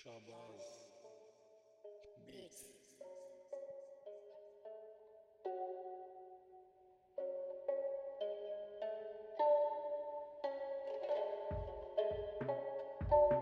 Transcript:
Shabazz Beats. Yes.